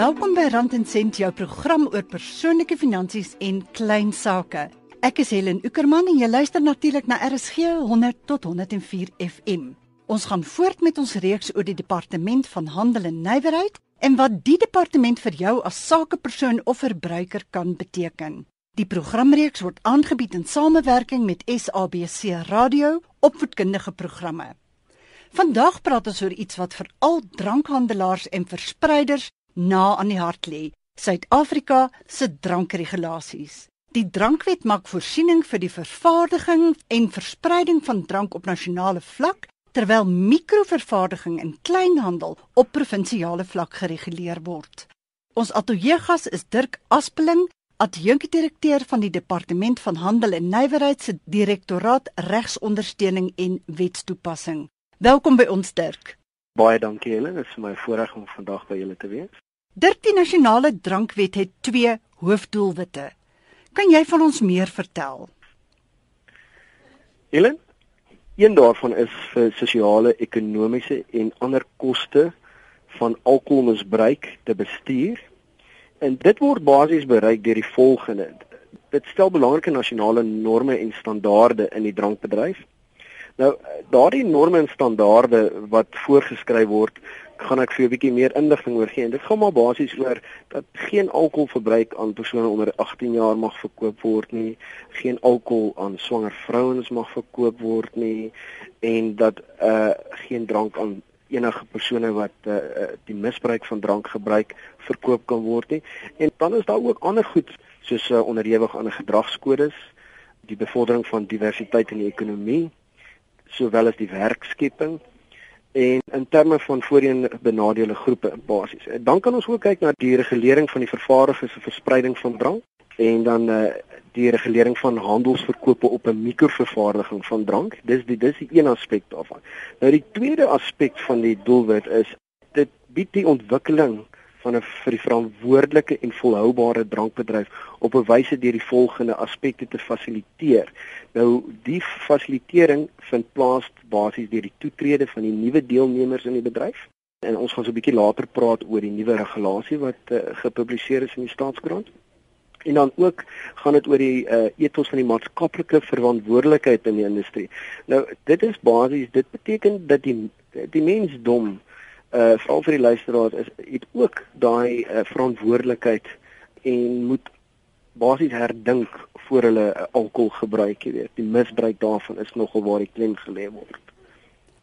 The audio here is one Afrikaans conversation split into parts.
Welkom by Rand en Sent, jou program oor persoonlike finansies en klein sake. Ek is Helen Ukerman en jy luister natuurlik na RSG 100 tot 104 FM. Ons gaan voort met ons reeks oor die departement van handel en nywerheid en wat die departement vir jou as sakepersoon of verbruiker kan beteken. Die programreeks word aangebied in samewerking met SABC Radio, opvoedkundige programme. Vandag praat ons oor iets wat vir al drankhandelaars en verspreiders na aan die hart lê: Suid-Afrika se drankregulasies. Die drankwet maak voorsiening vir die vervaardiging en verspreiding van drank op nasionale vlak, terwyl mikrovervaardiging en kleinhandel op provinsiale vlak gereguleer word. Ons ateljeegas is Dirk Aspeling, adjunkdirekteur van die Departement van Handel en Nywerheid se Direktoraat Regsondersteuning en Wetstoepassing. Welkom by ons Dirk. Baie dankie Helen, dit is my voorreg om vandag by julle te wees. Dirk, die nasionale drankwet het twee hoofdoelwitte. Kan jy van ons meer vertel? Helen, een daarvan is vir sosiale, ekonomiese en ander koste van alkoholmisbruik te bestuur. En dit word basies bereik deur die volgende. Dit stel belangrike nasionale norme en standaarde in die drankbedryf. Nou daardie norme en standaarde wat voorgeskryf word, gaan ek vir 'n bietjie meer inligting oor gee. En dit gaan maar basies oor dat geen alkoholverbruik aan persone onder 18 jaar mag verkoop word nie, geen alkohol aan swanger vrouens mag verkoop word nie en dat uh geen drank aan enige persone wat uh die misbruik van drank gebruik verkoop kan word nie. En dan is daar ook ander goed soos uh, onderhewig aan gedragskodes, die bevordering van diversiteit in die ekonomie sowel as die werkskepping en in terme van voorheen benadeelde groepe basies. Dan kan ons ook kyk na die regulering van die vervaardigers en verspreiding van drank en dan uh, die regulering van handelsverkope op 'n mikrovervaardiging van drank. Dis die dis die een aspek daarvan. Nou die tweede aspek van die doelwit is dit bied die ontwikkeling van 'n vir die verantwoordelike en volhoubare drankbedryf op 'n wyse deur die volgende aspekte te fasiliteer. Nou die fasilitering vind plaas basies deur die toetrede van die nuwe deelnemers in die bedryf. En ons gaan so 'n bietjie later praat oor die nuwe regulasie wat uh, gepubliseer is in die staatskoerant. En dan ook gaan dit oor die uh, ethos van die maatskaplike verantwoordelikheid in die industrie. Nou dit is basies dit beteken dat die die mensdom uh veral vir die luisteraars is het ook daai uh, verantwoordelikheid en moet basies herdink voor hulle uh, alkohol gebruik, jy weet. Die misbruik daarvan is nogal waar die klem gelê word.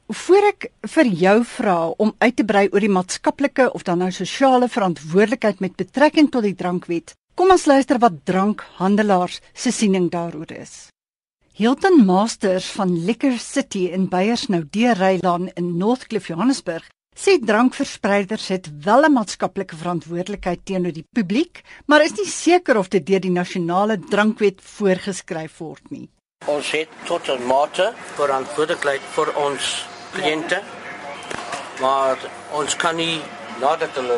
Voor ek vir jou vra om uit te brei oor die maatskaplike of dan nou sosiale verantwoordelikheid met betrekking tot die drankwet, kom ons luister wat drankhandelaars se siening daaroor is. Hilton Masters van Liquor City in Beyersnou Deurrylaan in Northcliffe Johannesburg sê drankverspreiders het wel 'n maatskaplike verantwoordelikheid teenoor die publiek, maar is nie seker of dit deur die nasionale drankwet voorgeskryf word nie. Ons het tot 'n mate verantwoordelikheid vir ons kliënte. Maar ons kan nie nadat hulle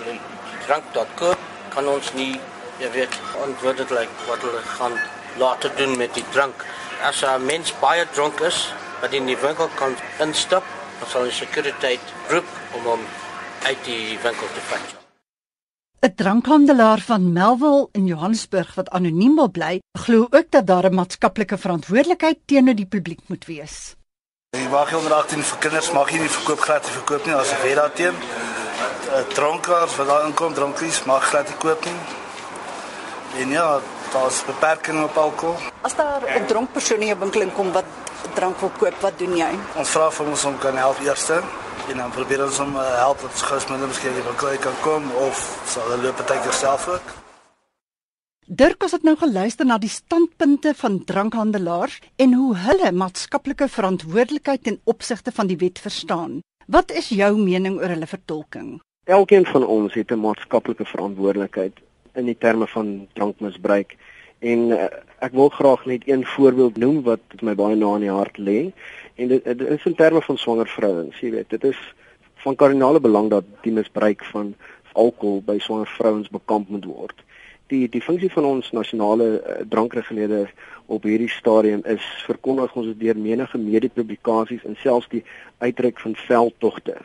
drank tot koop, kan ons nie, jy weet, verantwoordelik wat hulle gaan laat doen met die drank. As 'n mens baie dronk is, wat in die winkel kan instap, ons sal die sekuriteit roep om hom uit die winkel te vat. 'n Drankhandelaar van Melville in Johannesburg wat anoniem wil bly, glo ook dat daar 'n maatskaplike verantwoordelikheid teenoor die publiek moet wees. Die wag onder 18 vir kinders mag jy nie verkoop gratis verkoop nie as 'n wet daarteen. Dronkaars wat daar inkom, dronkies mag gratis koop nie. En ja, daar's beperkings op alkohol. As daar 'n dronk persoon in jou winkel inkom wat drank wil koop, wat doen jy? Ons vra vir ons om kan help eerste en dan probeer ons om uh, help dat gous minder miskien die winkel kan kom of sal hulle loop partykeer self ook. Dirk het nou geluister na die standpunte van drankhandelaars en hoe hulle maatskaplike verantwoordelikheid ten opsigte van die wet verstaan. Wat is jou mening oor hulle vertolking? Elkeen van ons het 'n maatskaplike verantwoordelikheid in die terme van drankmisbruik en uh, ek wil graag net een voorbeeld noem wat my baie na in die hart lê en dit, dit is in terme van swanger vrouens, jy weet, dit is van kardinale belang dat die misbruik van alkohol by swanger vrouens bekamp moet word. Die die funksie van ons nasionale uh, drankreguleerder op hierdie stadium is verkondig ons deur menige mediepublikasies en selfs die uitreik van veldtogte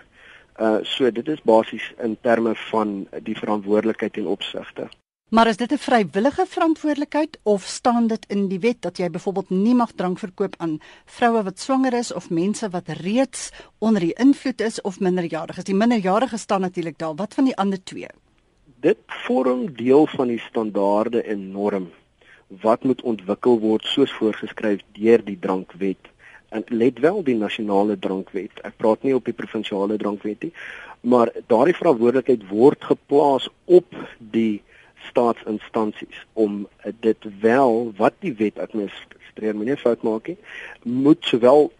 Uh so dit is basies in terme van die verantwoordelikheid en opsigte. Maar is dit 'n vrywillige verantwoordelikheid of staan dit in die wet dat jy byvoorbeeld nie mag drank verkoop aan vroue wat swanger is of mense wat reeds onder die invloed is of minderjariges? Die minderjariges staan natuurlik daar. Wat van die ander twee? Dit vorm deel van die standaarde en norm wat moet ontwikkel word soos voorgeskryf deur die drankwet. En let wel die nasionale drankwet. Ek praat nie op die provinsiale drankwet nie, maar daardie verantwoordelikheid word geplaas op die staatsinstansies om dit wel wat die wet administreer, moenie fout maak nie, moet sowel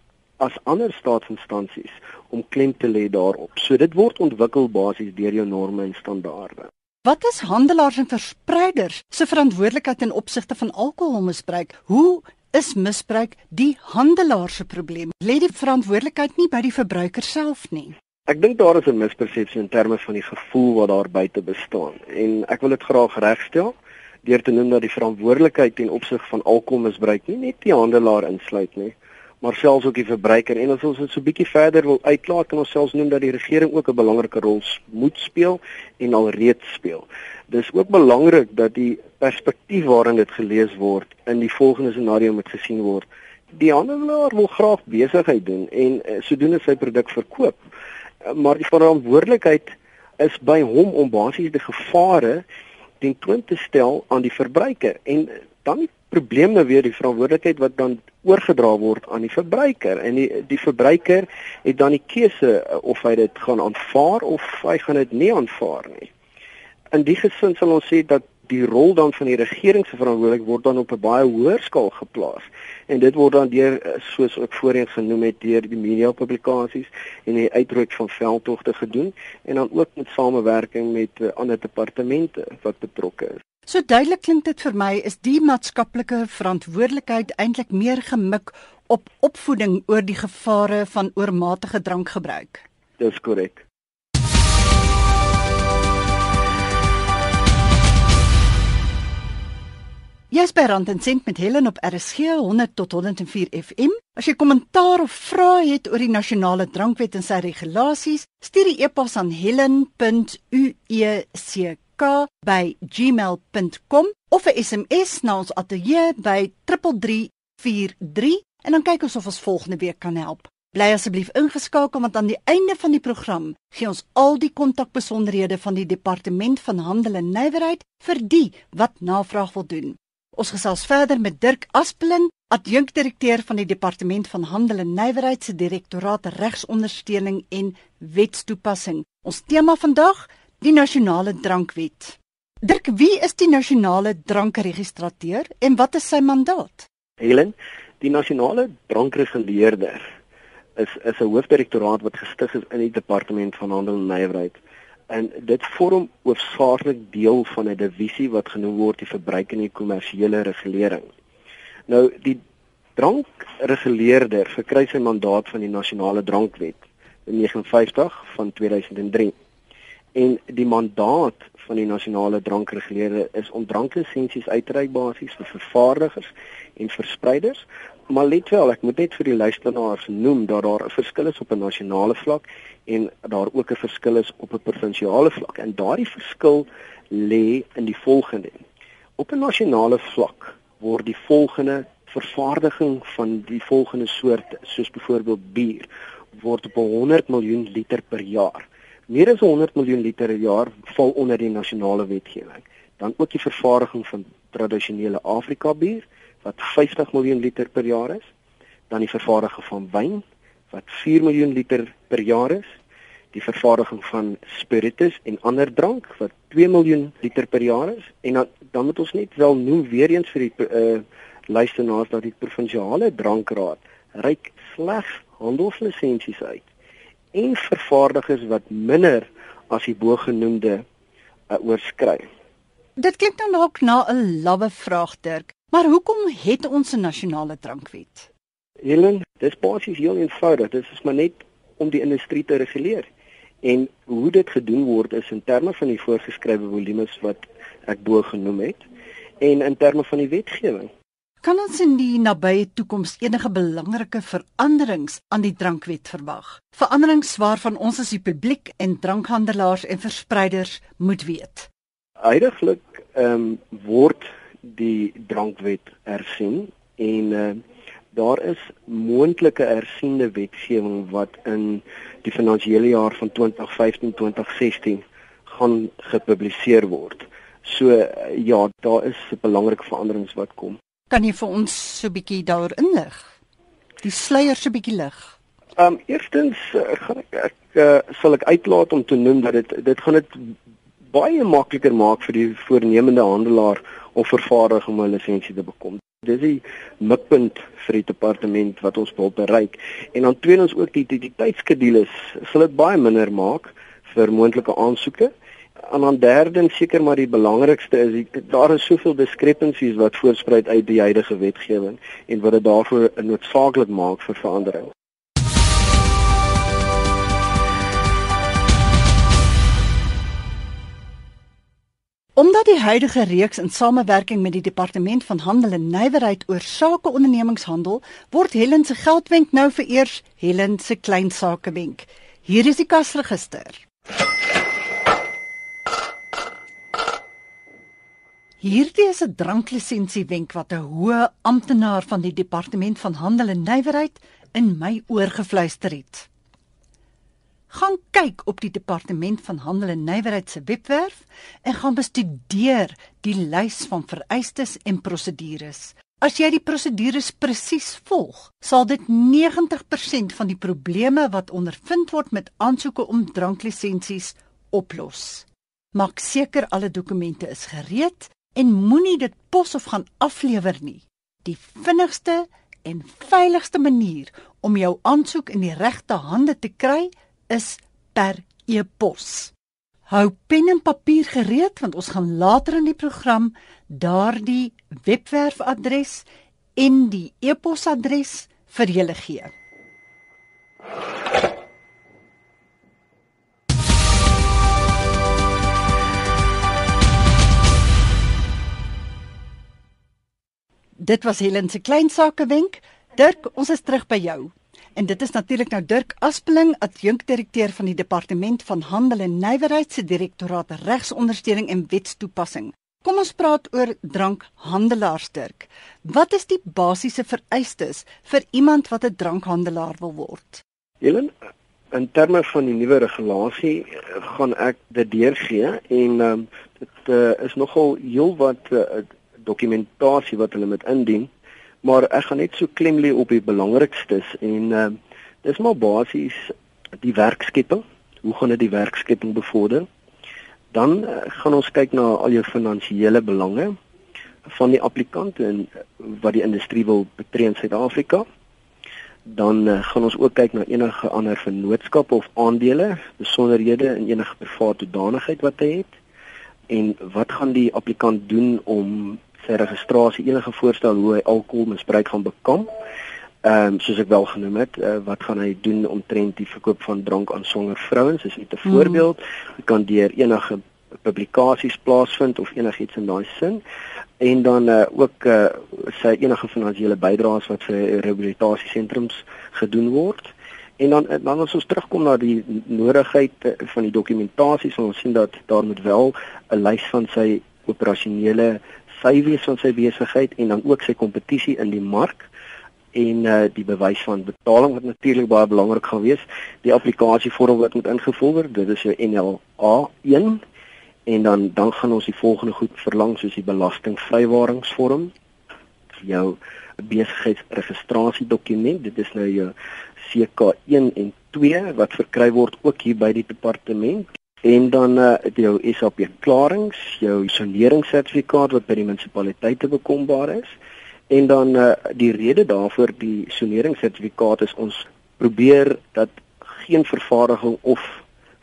as ander staatsinstansies om klem te lê daarop. So dit word ontwikkel basies deur jou norme en standaarde. Wat is handelaars en verspreiders se verantwoordelikheid in opsigte van alkoholmisbruik? Hoe is misbruik die handelaar se probleem? Lê die verantwoordelikheid nie by die verbruiker self nie? Ek dink daar is 'n mispersepsie in terme van die gevoel wat daar buite bestaan en ek wil dit graag regstel deur te noem dat die verantwoordelikheid ten opsig van alkoholmisbruik nie net die handelaar insluit nie, maar selfs ook die verbruiker en as ons dit so 'n bietjie verder wil uitklaar kan ons selfs noem dat die regering ook 'n belangrike rol moet speel en alreeds speel. Dis ook belangrik dat die perspektief waarin dit gelees word in die volgende scenario moet gesien word. Die handelaar wil graag besigheid doen en eh, sodoende sy produk verkoop maar die verantwoordelikheid is by hom om basies die gevare ten toon te stel aan die verbruiker en dan die probleem nou weer die verantwoordelikheid wat dan oorgedra word aan die verbruiker en die die verbruiker het dan die keuse uh, of hy dit gaan aanvaar of hy gaan dit nie aanvaar nie. In die gesin sal ons sê dat die rol dan van die regering se verantwoordelik word dan op 'n baie hoër skaal geplaas. En dit word dan deur eh, soos ook voorheen genoem het deur die media publikasies en die uitroep van veldtogte gedoen en dan ook met samewerking met uh, ander departemente wat betrokke is. So duidelik klink dit vir my is die maatskaplike verantwoordelikheid eintlik meer gemik op opvoeding oor die gevare van oormatige drankgebruik. Dis korrek. Jy's by Rand en Sent met Helen op RSG 100 tot 104 FM. As jy kommentaar of vrae het oor die nasionale drankwet en sy regulasies, stuur die e-pos aan helen.ueck@gmail.com of 'n SMS na ons ateljee by 3343 en dan kyk ons of ons volgende week kan help. Bly asseblief ingeskakel want aan die einde van die program gee ons al die kontakbesonderhede van die departement van handel en nywerheid vir die wat navraag wil doen. Ons gesels verder met Dirk Aspelin, adjunkdirekteur van die Departement van Handel en Nywerheid se Direktoraat Regsondersteuning en Wetstoepassing. Ons tema vandag, die nasionale drankwet. Dirk, wie is die nasionale drankregistrateur en wat is sy mandaat? Helen, die nasionale drankreguleerder is is 'n hoofdirektoraat wat gestig is in die Departement van Handel en Nywerheid en dit vorm hoofsaaklik deel van 'n divisie wat genoem word die verbruik en die kommersiële regulering. Nou die drankreguleerder verkry sy mandaat van die nasionale drankwet in 59 van 2003. En die mandaat van die nasionale drankreguleerder is om dranklisensies uit te reik basies vir vervaardigers en verspreiders Maar let wel, ek moet net vir die luisteraars noem dat daar 'n verskil is op 'n nasionale vlak en daar ook 'n verskil is op 'n provinsiale vlak. En daardie verskil lê in die volgende. Op 'n nasionale vlak word die volgende vervaardiging van die volgende soorte, soos byvoorbeeld bier, word op 100 miljoen liter per jaar. Meer as 100 miljoen liter per jaar val onder die nasionale wetgewing. Dan ook die vervaardiging van tradisionele Afrika bier wat 50 miljoen liter per jaar is, dan die vervaardiging van wyn wat 4 miljoen liter per jaar is, die vervaardiging van spiritus en ander drank wat 2 miljoen liter per jaar is en dan dan moet ons net wel noem weer eens vir die uh luisteraars dat die provinsiale drankraad reik slegs handelslisensies uit en vervaardigers wat minder as die bogenoemde uh, oorskry. Dit klink dan dalk na 'n lawwe vraag Dirk. Maar hoekom het ons 'n nasionale drankwet? Helen, dis basies heel eenvoudig. Dit is maar net om die industrie te reguleer. En hoe dit gedoen word is in terme van die voorgeskrewe volumes wat ek bo genoem het en in terme van die wetgewing. Kan ons in die nabye toekoms enige belangrike veranderings aan die drankwet verwag? Veranderings waarvan ons as die publiek en drankhandelaars en verspreiders moet weet. Huidiglik ehm um, word die drankwet hersien en uh, daar is moontlike hersiende wetgewing wat in die finansiële jaar van 2015-2016 gaan gepubliseer word. So uh, ja, daar is belangrike veranderings wat kom. Kan jy vir ons so 'n bietjie daaroor inlig? Die sluier so 'n bietjie lig. Ehm um, eerstens uh, gaan ek ek uh, sal ek uitlaat om te noem dat dit dit gaan dit baie makliker maak vir die voornemende handelaar of vervaardiger om 'n lisensie te bekom. Dis die mikpunt vir die departement wat ons wil bereik. En dan tweedens ook die die, die tydskedules sal dit baie minder maak vir moontlike aansoeke en dan derdens seker maar die belangrikste is die, daar is soveel diskrepansies wat voorspruit uit die huidige wetgewing en wat dit daarvoor noodsaaklik maak vir verandering. Omdat die huidige reeks in samewerking met die Departement van Handel en Nywerheid oor sake ondernemingshandel, word Helen se geldwenk nou vereers Helen se klein sakewenk. Hier is die kasregister. Hierdie is 'n dranklisensiewenk wat 'n hoë amptenaar van die Departement van Handel en Nywerheid in my oor gefluister het. Gaan kyk op die Departement van Handel en Nywerheid se webwerf en gaan bestudeer die lys van vereistes en prosedures. As jy die prosedures presies volg, sal dit 90% van die probleme wat ondervind word met aansoeke om dranklisensies oplos. Maak seker alle dokumente is gereed en moenie dit pos of gaan aflewer nie. Die vinnigste en veiligste manier om jou aansoek in die regte hande te kry is per e-pos. Hou pen en papier gereed want ons gaan later in die program daardie webwerfadres en die e-posadres vir julle gee. Dit was Helen se klein sake wenk. Dirk, ons is terug by jou. En dit is natuurlik nou Dirk Aspeling, adjunkdirekteur van die Departement van Handel en Nywerheid se Direktoraat Regsondersteuning en Wetstoepassing. Kom ons praat oor drankhandelaars Dirk. Wat is die basiese vereistes vir iemand wat 'n drankhandelaar wil word? Helen, in terme van die nuwe regulasie gaan ek dit deurgee en um, dit uh, is nogal heelwat uh, dokumentasie wat hulle moet indien, maar ek gaan net so klem lê op die belangrikstes en uh, dis maar basies die werkskepping. Hoe gaan dit die werkskepping bevorder? Dan uh, gaan ons kyk na al jou finansiële belange van die applikant en uh, wat die industrie wil betree in Suid-Afrika. Dan uh, gaan ons ook kyk na enige ander vennootskappe of aandele, besonderhede en enige private danigheid wat hy het en wat gaan die applikant doen om sy registrasie enige voorstel hoe hy alkoholmisbruik gaan bekom. Ehm um, soos ek wel genoem het, uh, wat gaan hy doen omtrent die verkoop van drank aan swanger vrouens? Dis net 'n mm. voorbeeld. Dit kan deur enige publikasies plaasvind of enigiets in daai sin. En dan uh, ook uh, sy enige finansiële bydraes wat vir rehabilitasiesentrums gedoen word. En dan dan as ons terugkom na die nodigheid van die dokumentasie, sal ons sien dat daar moet wel 'n lys van sy operasionele sy wees van sy besigheid en dan ook sy kompetisie in die mark en uh, die bewys van betaling wat natuurlik baie belangrik gaan wees. Die applikasievorm wat moet ingevul word, dit is jou NLA1 en dan dan gaan ons die volgende goed verlang soos die belastingvrywaringsvorm, jou besigheidsregistrasiedokument, dit is nou jou CK1 en 2 wat verkry word ook hier by die departement en dan uh, jou SAP klarings, jou soneringssertifikaat wat by die munisipaliteite bekombaar is. En dan uh, die rede daarvoor die soneringssertifikaat is ons probeer dat geen vervaardiging of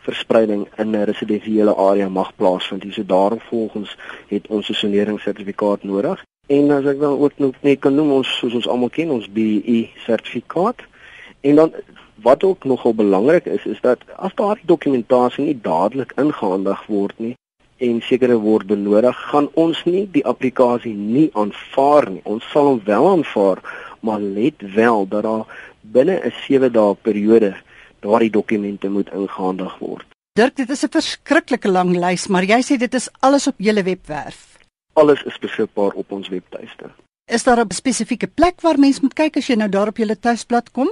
verspreiding in 'n residensiële area mag plaasvind. Dis so daarom volgens het ons 'n soneringssertifikaat nodig. En as ek dan ook net kan noem ons soos ons almal ken ons BE sertifikaat. En dan wat ook nogal belangrik is is dat as daardie dokumentasie nie dadelik ingehandig word nie en sekere word benodig, gaan ons nie die applikasie nie aanvaar nie. Ons sal hom wel aanvaar, maar let wel dat daar binne 'n 7 dae periode daardie dokumente moet ingehandig word. Dirk, dit is 'n verskriklike lang lys, maar jy sê dit is alles op julle webwerf. Alles is beskikbaar op ons webtuiste. Is daar 'n spesifieke plek waar mens moet kyk as jy nou daar op julle tuisblad kom?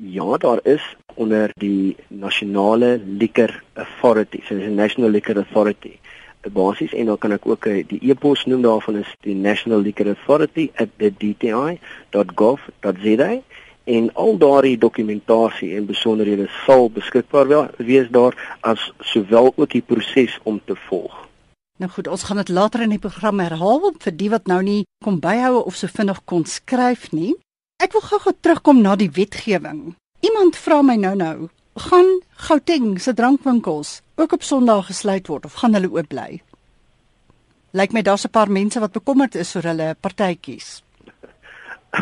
Ja, daar is onder die nasionale liquor authority, so die National Liquor Authority basies en dan kan ek ook eh, die e-pos noem daarvan is die National Liquor Authority at the dti.gov.za en al daardie dokumentasie en besonderhede sal beskikbaar wees daar as sowel ook die proses om te volg. Nou goed, ons gaan dit later in die program herhaal vir die wat nou nie kom byhou of so vinnig kon skryf nie. Ek wil gou-gou terugkom na die wetgewing. Iemand vra my nou-nou, gaan Gauteng se drankwinkels ook op Sondag gesluit word of gaan hulle oop bly? Lyk my daar's 'n paar mense wat bekommerd is oor hulle partytjies.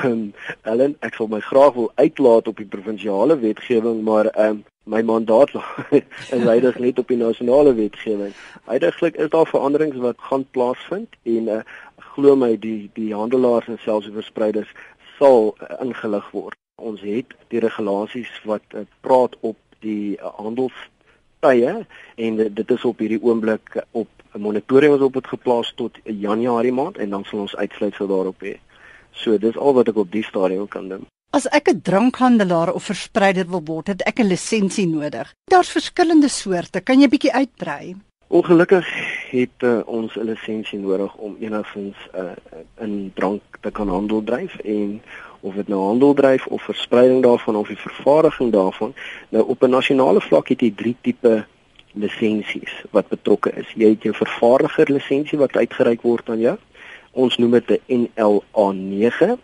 Ehm Ellen, ek sal my graag wil uitlaat op die provinsiale wetgewing, maar ehm um, my mandaat is heidig net op die nasionale wetgewing. Heidiglik is daar veranderings wat gaan plaasvind en uh, glo my die die handelaars en selfs die verspreiders sal uh, ingelig word. Ons het die regulasies wat uh, praat op die uh, handelstye en dit is op hierdie oomblik op 'n monitoring wat op het geplaas tot Januarie maand en dan sal ons uitsluitsel daarop hê. So dis al wat ek op die stadium kan doen. As ek 'n drankhandelaar of verspreider wil word, het ek 'n lisensie nodig. Daar's verskillende soorte. Kan jy bietjie uitbrei? Ongelukkig het uh, ons 'n lisensie nodig om enigins uh, in drank te kan handel dryf en of dit nou handel dryf of verspreiding daarvan of die vervaardiging daarvan. Nou op 'n nasionale vlak het jy drie tipe lisensies wat betrokke is. Jy het jou vervaardiger lisensie wat uitgereik word aan jou ons noem dit 'n NLA9.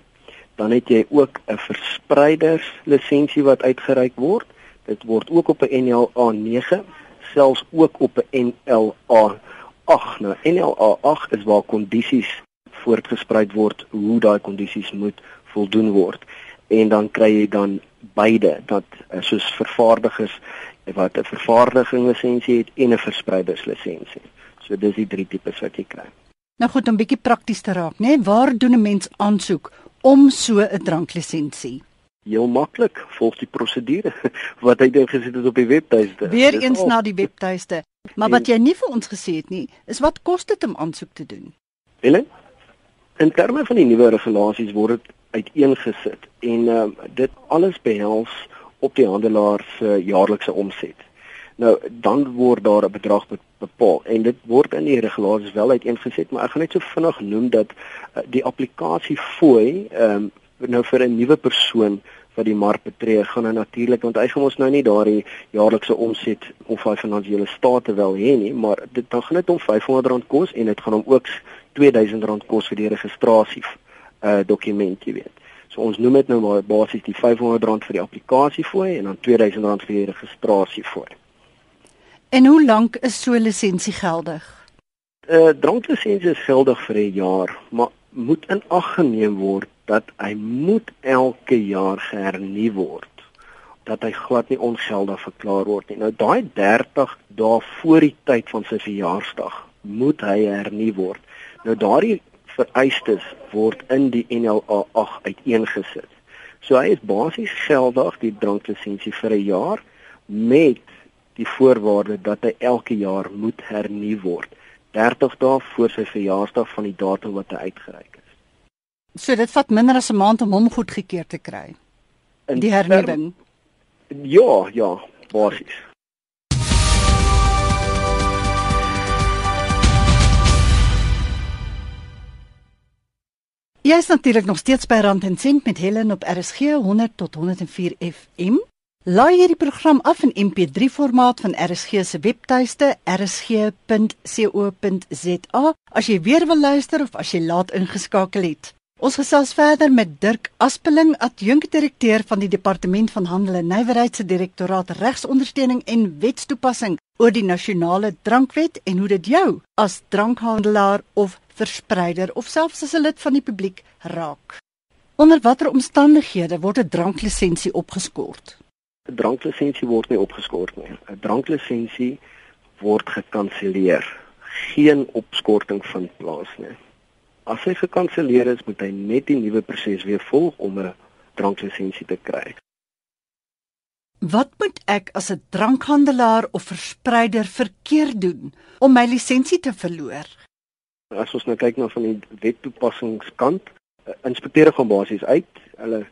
Dan het jy ook 'n verspreider lisensie wat uitgereik word. Dit word ook op 'n NLA9, selfs ook op 'n NLA8. Nou NLA8 is waar kondisies voortgesprei word hoe daai kondisies moet voldoen word. En dan kry jy dan beide dat eh, soos vervaardigers wat 'n vervaardiging lisensie het en 'n verspreiderslisensie. So dis die drie tipes wat jy kry. Nou goed, om bietjie prakties te raak, né? Nee? Waar doen 'n mens aansoek om so 'n dranklisensie? Heel maklik, volg die prosedure wat hy dink gesit het op die webtuiste. Weer eens na die webtuiste. Maar wat jy nie vir ons gesê het nie, is wat kos dit om aansoek te doen? Helen, in terme van die nuwe regulasies word dit uiteengesit en uh, dit alles behels op die handelaar se jaarlikse omset. Nou dan word daar 'n bedrag bepaal en dit word in die regulasies wel uiteengesit, maar ek gaan net so vinnig noem dat uh, die applikasie fooi ehm um, nou vir 'n nuwe persoon wat die mark betree, gaan nou natuurlik want hy gaan ons nou nie daardie jaarlikse omset of hy finansiële state wel hê nie, maar dit dan gaan dit hom R500 kos en dit gaan hom ook R2000 kos vir die registrasie uh dokument, jy weet. So ons noem dit nou maar basies die R500 vir die applikasie fooi en dan R2000 vir die registrasie fooi. En hoe lank is so 'n lisensie geldig? 'n uh, Dranklisensie is geldig vir 'n jaar, maar moet in ag geneem word dat hy moet elke jaar gehernu word dat hy glad nie ongeldig verklaar word nie. Nou daai 30 dae voor die tyd van sy verjaarsdag moet hy hernu word. Nou daardie vereistes word in die NLA 8 uiteengesit. So hy is basies geldig die dranklisensie vir 'n jaar met die voorwaarde dat hy elke jaar moet hernu word 30 dae voor sy verjaarsdag van die datum wat hy uitgereik is. So dit vat minder as 'n maand om hom goedgekeur te kry. In die hernuwing. Ja, ja, basies. Jy is natuurlik nog steeds by Rand en Sent met Helen op RSG 100 tot 104 FM. Laai hierdie program af in MP3 formaat van RSG se webtuiste rsg.co.za as jy weer wil luister of as jy laat ingeskakel het. Ons gesels verder met Dirk Aspeling, adjunkdirekteur van die Departement van Handel en Nywerheid se Direktoraat Regsondersteuning en Wetstoepassing oor die nasionale drankwet en hoe dit jou as drankhandelaar of verspreider of selfs as 'n lid van die publiek raak. Onder watter omstandighede word 'n dranklisensie opgeskort? 'n dranklisensie word nie opgeskort nie. 'n Dranklisensie word gekanselleer. Geen opskorting vind plaas nie. As hy gekanselleer is, moet hy net die nuwe proses weer volg om 'n dranklisensie te kry. Wat moet ek as 'n drankhandelaar of verspreider verkeerd doen om my lisensie te verloor? As ons nou kyk na van die wettoepassingskant, uh, inspekteure gaan basies uit, hulle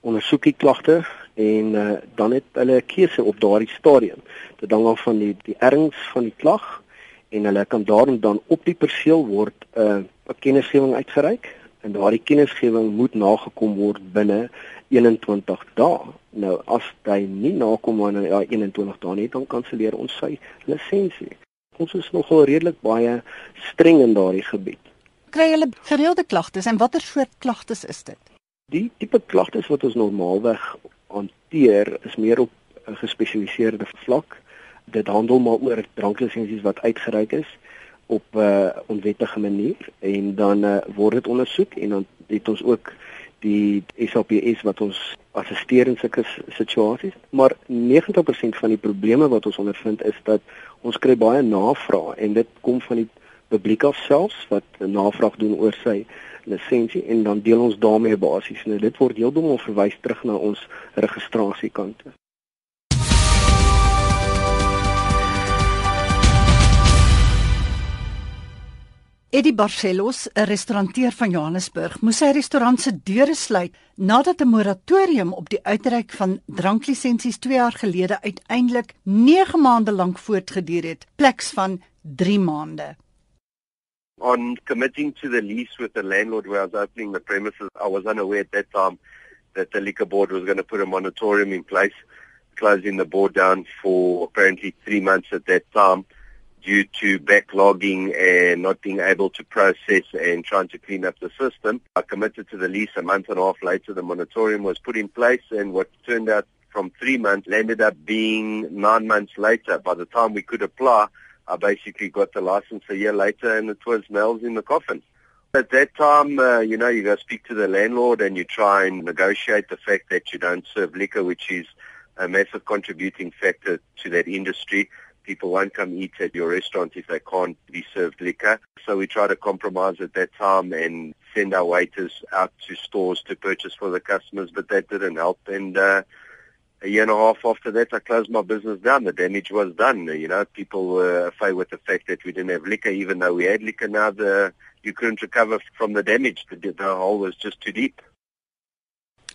ondersoek die klagte en uh, dan het hulle 'n keuse op daardie stadium. Dit hang af van die die erns van die klag en hulle kan daarom dan op die perseel word 'n uh, 'n kennisgewing uitgereik en daardie kennisgewing moet nagekom word binne 21 dae. Nou as hy nie nakom aan ja 21 dae nie, dan kanselleer ons sy lisensie. Ons is nogal redelik baie streng in daardie gebied. Kry hulle gereelde klagtes en watter soort klagtes is dit? Die tipe klagtes wat ons normaalweg hanteer is meer op 'n gespesialiseerde vlak. Dit handel maar oor dranklisensies wat uitgereik is op 'n uh, onwettige manier en dan uh, word dit ondersoek en dan het ons ook die SAPS wat ons assisteer in sulke situasies maar 90% van die probleme wat ons ondervind is dat ons kry baie navrae en dit kom van die publiek af selfs wat navraag doen oor sy lisensie en dan deel ons daarmee basies en dit word heeltemal verwys terug na ons registrasiekante. Eddie Barcelos, 'n restauranteur van Johannesburg, moes sy restaurant se deure sluit nadat 'n moratorium op die uitreik van dranklisensies 2 jaar gelede uiteindelik 9 maande lank voortgeduur het, pleks van 3 maande. On committing to the lease with the landlord where I was opening the premises, I was unaware at that time that the liquor board was going to put a moratorium in place, closing the board down for apparently 3 months at that time. due to backlogging and not being able to process and trying to clean up the system. I committed to the lease a month and a half later. The moratorium was put in place and what turned out from three months ended up being nine months later. By the time we could apply, I basically got the license a year later and it was nails in the coffin. At that time, uh, you know, you go speak to the landlord and you try and negotiate the fact that you don't serve liquor, which is a massive contributing factor to that industry people won't come eat at your restaurant if they can't be served liquor. So we try to compromise at that time and send our waiters out to stores to purchase for the customers, but that didn't help. And uh, a year and a half after that, I closed my business down. The damage was done. You know, people were afraid with the fact that we didn't have liquor, even though we had liquor. Now the you couldn't recover from the damage. The, the hole was just too deep.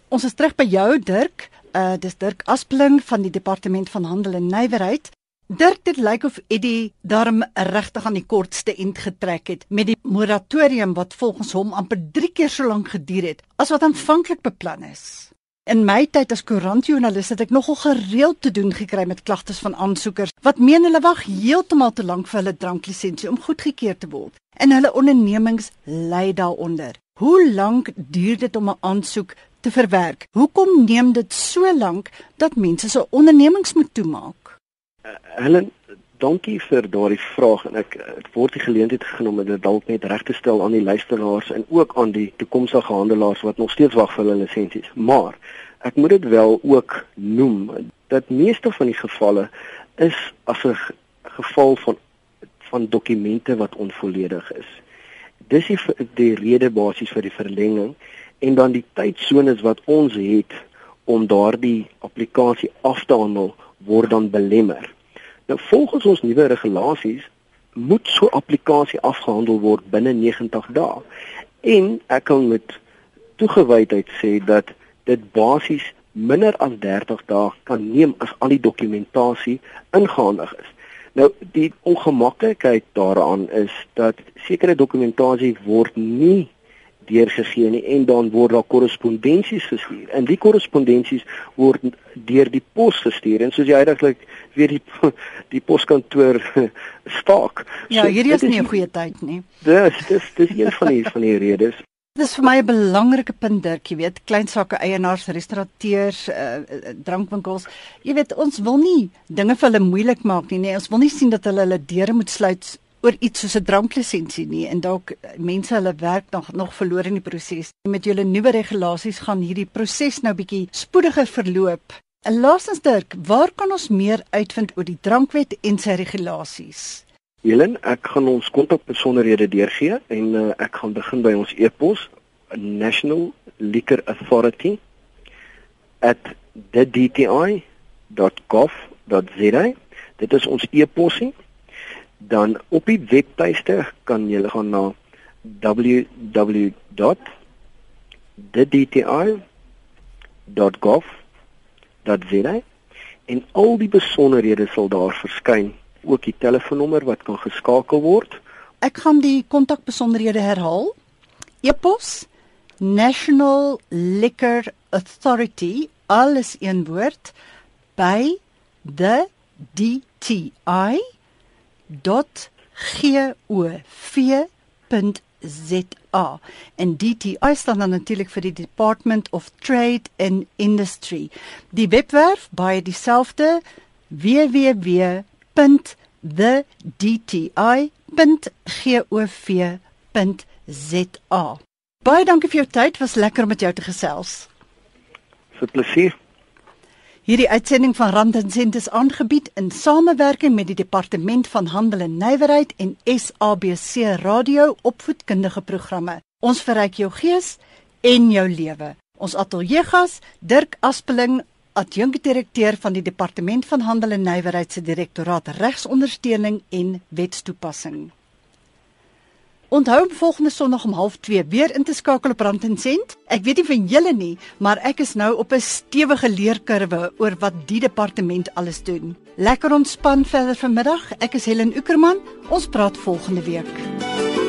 Ons is terug by jou Dirk. Uh dis Dirk Aspling van die Departement van Handel en Nywerheid. Dirk dit lyk of Eddie darm regtig aan die kortste end getrek het met die moratorium wat volgens hom amper 3 keer so lank geduur het as wat aanvanklik beplan is. In my tyd as koerantjoernalis het ek nogal gereeld te doen gekry met klagtes van aansoekers wat meen hulle wag heeltemal te lank vir hulle dranklisensie om goedgekeur te word en hulle ondernemings ly daaronder. Hoe lank duur dit om 'n aansoek te verwerk? Hoekom neem dit so lank dat mense se ondernemings moet toemaak? Helen, dankie vir daardie vraag en ek het word die geleentheid geneem om dit dalk net reg te stel aan die luisteraars en ook aan die toekomstige handelaars wat nog steeds wag vir hulle lisensies. Maar ek moet dit wel ook noem dat meeste van die gevalle is as 'n geval van van dokumente wat onvolledig is. Dis die die rede basies vir die verlenging en dan die tydsones wat ons het om daardie applikasie af te handel word dan belemmer. Nou volgens ons nuwe regulasies moet so 'n applikasie afgehandel word binne 90 dae. En ek kan met toegewydheid sê dat dit basies minder as 30 dae kan neem as al die dokumentasie ingehandig is. Nou die ongemaklikheid daaraan is dat sekere dokumentasie word nie deurgegee nie en dan word daar korrespondensies gestuur. En die korrespondensies word deur die pos gestuur en soos jy uitdruklik weet die die poskantoor staak. Ja, hierdie is nie 'n goeie tyd nie. Dis dis dis een van die van die redes. Dit is vir my 'n belangrike punt, Dirk, jy weet, klein sake eienaars, restaurateurs, uh, drankwinkels. Jy weet, ons wil nie dinge vir hulle moeilik maak nie, nee, ons wil nie sien dat hulle hulle deure moet sluit oor iets soos 'n dranklisensie nie en dalk mense hulle werk nog nog verloor in die proses. Met julle nuwe regulasies gaan hierdie proses nou bietjie spoediger verloop En laastens Dirk, waar kan ons meer uitvind oor die drankwet en sy regulasies? Helen, ek gaan ons kontakbesonderhede deurgee en uh, ek gaan begin by ons e-pos National Liquor Authority @thedti.gov.za. Dit is ons e-posie. Dan op die webtuiste kan jy gaan na www.thedti.gov.za en al die besonderhede sal daar verskyn ook die telefoonnommer wat kan geskakel word. Ek gaan die kontakbesonderhede herhaal. E-pos National Liquor Authority alles een woord by the dti.gov.za en DTI staan dan natuurlik vir die Department of Trade and Industry. Die webwerf by dieselfde www www.thedti.gov.za. Baie dankie vir jou tyd, was lekker om met jou te gesels. Vir plesier. Hierdie uitsending van Rand en Sent is aangebied in samewerking met die Departement van Handel en Nywerheid en SABC Radio opvoedkundige programme. Ons verryk jou gees en jou lewe. Ons ateljeegas Dirk Aspeling adjunkdirekteur van die Departement van Handel en Nywerheid se Direktoraat Regsondersteuning en Wetstoepassing. Onthou volgende Sondag om 0.30 weer in te skakel op Rand en Sent. Ek weet nie van julle nie, maar ek is nou op 'n stewige leerkurwe oor wat die departement alles doen. Lekker ontspan verder vanmiddag. Ek is Helen Ukerman. Ons praat volgende week.